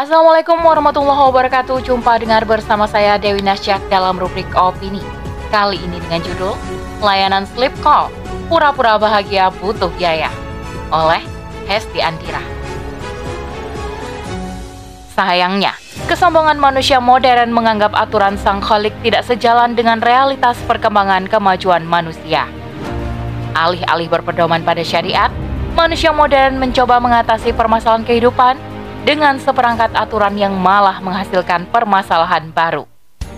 Assalamualaikum warahmatullahi wabarakatuh. Jumpa dengar bersama saya Dewi Nasyak dalam rubrik opini. Kali ini dengan judul Layanan Sleep Call, Pura-pura Bahagia Butuh Biaya oleh Hesti Andira. Sayangnya, kesombongan manusia modern menganggap aturan sang kholik tidak sejalan dengan realitas perkembangan kemajuan manusia. Alih-alih berpedoman pada syariat, manusia modern mencoba mengatasi permasalahan kehidupan dengan seperangkat aturan yang malah menghasilkan permasalahan baru.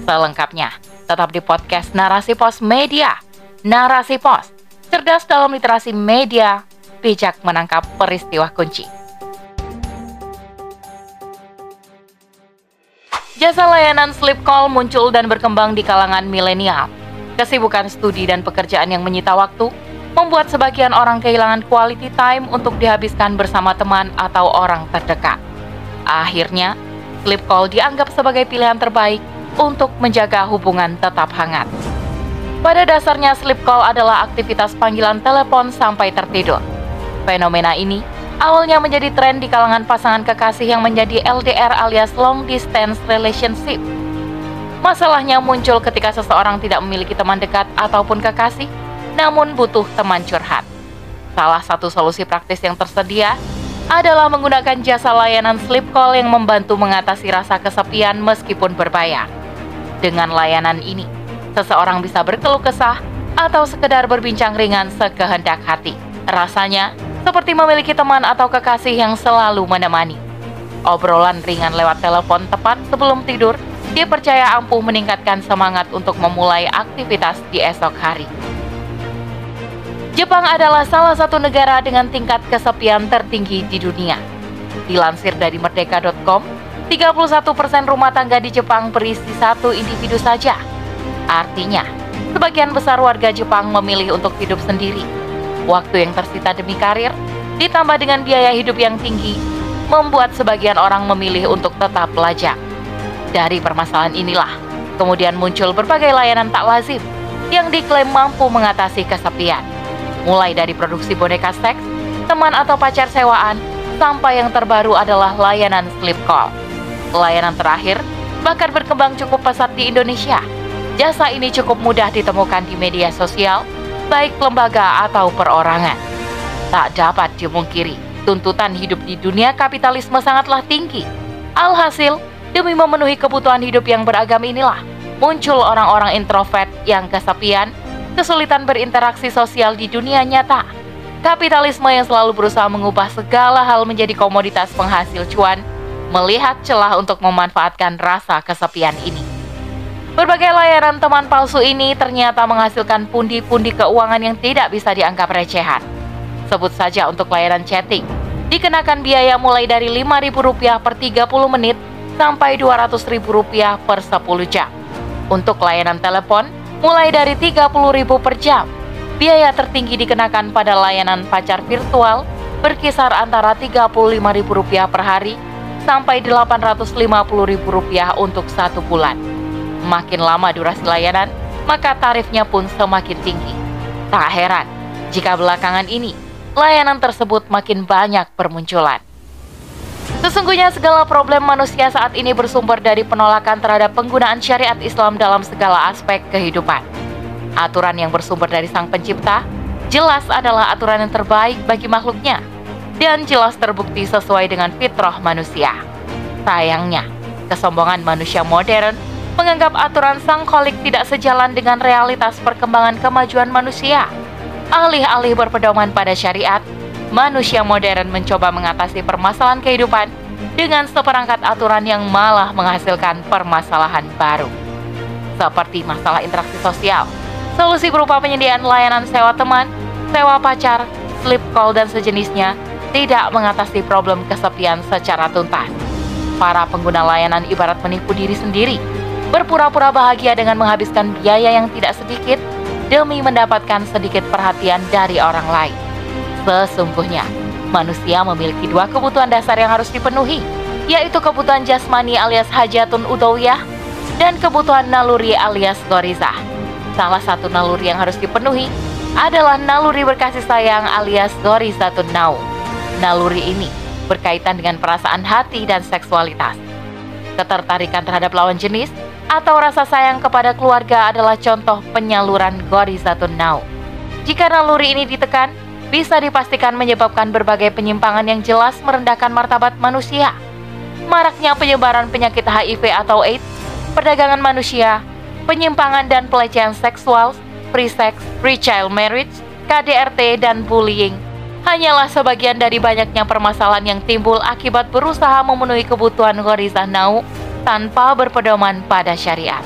Selengkapnya, tetap di podcast Narasi Pos Media. Narasi Pos, cerdas dalam literasi media, bijak menangkap peristiwa kunci. Jasa layanan sleep call muncul dan berkembang di kalangan milenial. Kesibukan studi dan pekerjaan yang menyita waktu membuat sebagian orang kehilangan quality time untuk dihabiskan bersama teman atau orang terdekat. Akhirnya, sleep call dianggap sebagai pilihan terbaik untuk menjaga hubungan tetap hangat. Pada dasarnya, sleep call adalah aktivitas panggilan telepon sampai tertidur. Fenomena ini awalnya menjadi tren di kalangan pasangan kekasih yang menjadi LDR alias long distance relationship. Masalahnya muncul ketika seseorang tidak memiliki teman dekat ataupun kekasih, namun butuh teman curhat. Salah satu solusi praktis yang tersedia adalah menggunakan jasa layanan sleep call yang membantu mengatasi rasa kesepian meskipun berbayar. Dengan layanan ini, seseorang bisa berkeluh kesah atau sekedar berbincang ringan sekehendak hati. Rasanya seperti memiliki teman atau kekasih yang selalu menemani. Obrolan ringan lewat telepon tepat sebelum tidur dipercaya ampuh meningkatkan semangat untuk memulai aktivitas di esok hari. Jepang adalah salah satu negara dengan tingkat kesepian tertinggi di dunia. Dilansir dari merdeka.com, 31% rumah tangga di Jepang berisi satu individu saja. Artinya, sebagian besar warga Jepang memilih untuk hidup sendiri Waktu yang tersita demi karir, ditambah dengan biaya hidup yang tinggi, membuat sebagian orang memilih untuk tetap lajang. Dari permasalahan inilah, kemudian muncul berbagai layanan tak lazim yang diklaim mampu mengatasi kesepian. Mulai dari produksi boneka seks, teman atau pacar sewaan, sampai yang terbaru adalah layanan sleep call. Layanan terakhir bahkan berkembang cukup pesat di Indonesia. Jasa ini cukup mudah ditemukan di media sosial baik lembaga atau perorangan. Tak dapat dimungkiri, tuntutan hidup di dunia kapitalisme sangatlah tinggi. Alhasil, demi memenuhi kebutuhan hidup yang beragam inilah, muncul orang-orang introvert yang kesepian, kesulitan berinteraksi sosial di dunia nyata. Kapitalisme yang selalu berusaha mengubah segala hal menjadi komoditas penghasil cuan, melihat celah untuk memanfaatkan rasa kesepian ini. Berbagai layanan teman palsu ini ternyata menghasilkan pundi-pundi keuangan yang tidak bisa dianggap recehan. Sebut saja untuk layanan chatting, dikenakan biaya mulai dari Rp5.000 per 30 menit sampai Rp200.000 per 10 jam. Untuk layanan telepon, mulai dari Rp30.000 per jam. Biaya tertinggi dikenakan pada layanan pacar virtual berkisar antara Rp35.000 per hari sampai Rp850.000 untuk satu bulan. Makin lama durasi layanan, maka tarifnya pun semakin tinggi. Tak heran jika belakangan ini layanan tersebut makin banyak bermunculan. Sesungguhnya segala problem manusia saat ini bersumber dari penolakan terhadap penggunaan syariat Islam dalam segala aspek kehidupan. Aturan yang bersumber dari Sang Pencipta jelas adalah aturan yang terbaik bagi makhluknya dan jelas terbukti sesuai dengan fitrah manusia. Sayangnya, kesombongan manusia modern menganggap aturan sang kholik tidak sejalan dengan realitas perkembangan kemajuan manusia. Alih-alih berpedoman pada syariat, manusia modern mencoba mengatasi permasalahan kehidupan dengan seperangkat aturan yang malah menghasilkan permasalahan baru. Seperti masalah interaksi sosial, solusi berupa penyediaan layanan sewa teman, sewa pacar, sleep call, dan sejenisnya tidak mengatasi problem kesepian secara tuntas. Para pengguna layanan ibarat menipu diri sendiri berpura-pura bahagia dengan menghabiskan biaya yang tidak sedikit demi mendapatkan sedikit perhatian dari orang lain. Sesungguhnya, manusia memiliki dua kebutuhan dasar yang harus dipenuhi, yaitu kebutuhan jasmani alias hajatun udawiyah dan kebutuhan naluri alias gorizah. Salah satu naluri yang harus dipenuhi adalah naluri berkasih sayang alias gorizatun nau. Naluri ini berkaitan dengan perasaan hati dan seksualitas. Ketertarikan terhadap lawan jenis atau rasa sayang kepada keluarga adalah contoh penyaluran gorizatun nau. Jika naluri ini ditekan, bisa dipastikan menyebabkan berbagai penyimpangan yang jelas merendahkan martabat manusia. Maraknya penyebaran penyakit HIV atau AIDS, perdagangan manusia, penyimpangan dan pelecehan seksual, free sex, free child marriage, KDRT, dan bullying hanyalah sebagian dari banyaknya permasalahan yang timbul akibat berusaha memenuhi kebutuhan Ghorizah Nau tanpa berpedoman pada syariat.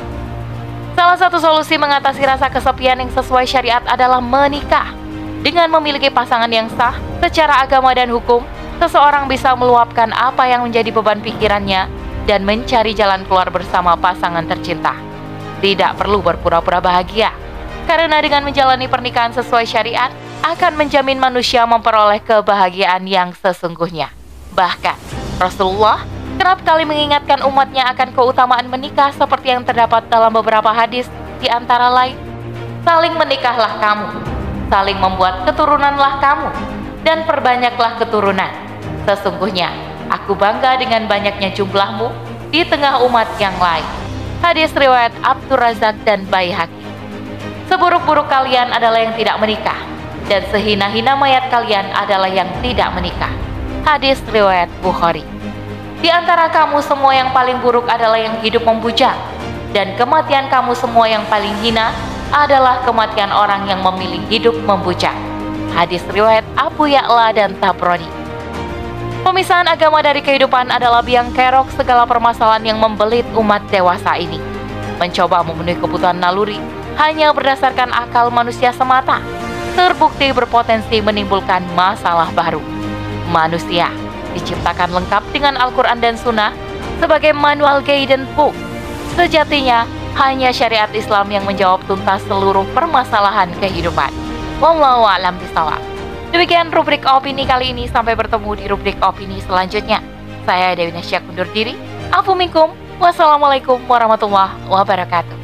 Salah satu solusi mengatasi rasa kesepian yang sesuai syariat adalah menikah. Dengan memiliki pasangan yang sah secara agama dan hukum, seseorang bisa meluapkan apa yang menjadi beban pikirannya dan mencari jalan keluar bersama pasangan tercinta. Tidak perlu berpura-pura bahagia, karena dengan menjalani pernikahan sesuai syariat akan menjamin manusia memperoleh kebahagiaan yang sesungguhnya. Bahkan, Rasulullah kerap kali mengingatkan umatnya akan keutamaan menikah seperti yang terdapat dalam beberapa hadis di antara lain. Saling menikahlah kamu, saling membuat keturunanlah kamu, dan perbanyaklah keturunan. Sesungguhnya, aku bangga dengan banyaknya jumlahmu di tengah umat yang lain. Hadis riwayat Abdur Razak dan Baihaqi. Seburuk-buruk kalian adalah yang tidak menikah, dan sehina-hina mayat kalian adalah yang tidak menikah. Hadis riwayat Bukhari. Di antara kamu semua yang paling buruk adalah yang hidup membujang, dan kematian kamu semua yang paling hina adalah kematian orang yang memilih hidup membujang. Hadis riwayat Abu Ya'la dan Tabrani. Pemisahan agama dari kehidupan adalah biang kerok segala permasalahan yang membelit umat dewasa ini. Mencoba memenuhi kebutuhan naluri hanya berdasarkan akal manusia semata, terbukti berpotensi menimbulkan masalah baru. Manusia diciptakan lengkap dengan Al-Quran dan Sunnah sebagai manual guidance book. Sejatinya, hanya syariat Islam yang menjawab tuntas seluruh permasalahan kehidupan. Wallahu a'lam bishawab. Demikian rubrik opini kali ini. Sampai bertemu di rubrik opini selanjutnya. Saya Dewi Nasya undur diri. Afu minkum. Wassalamualaikum warahmatullahi wabarakatuh.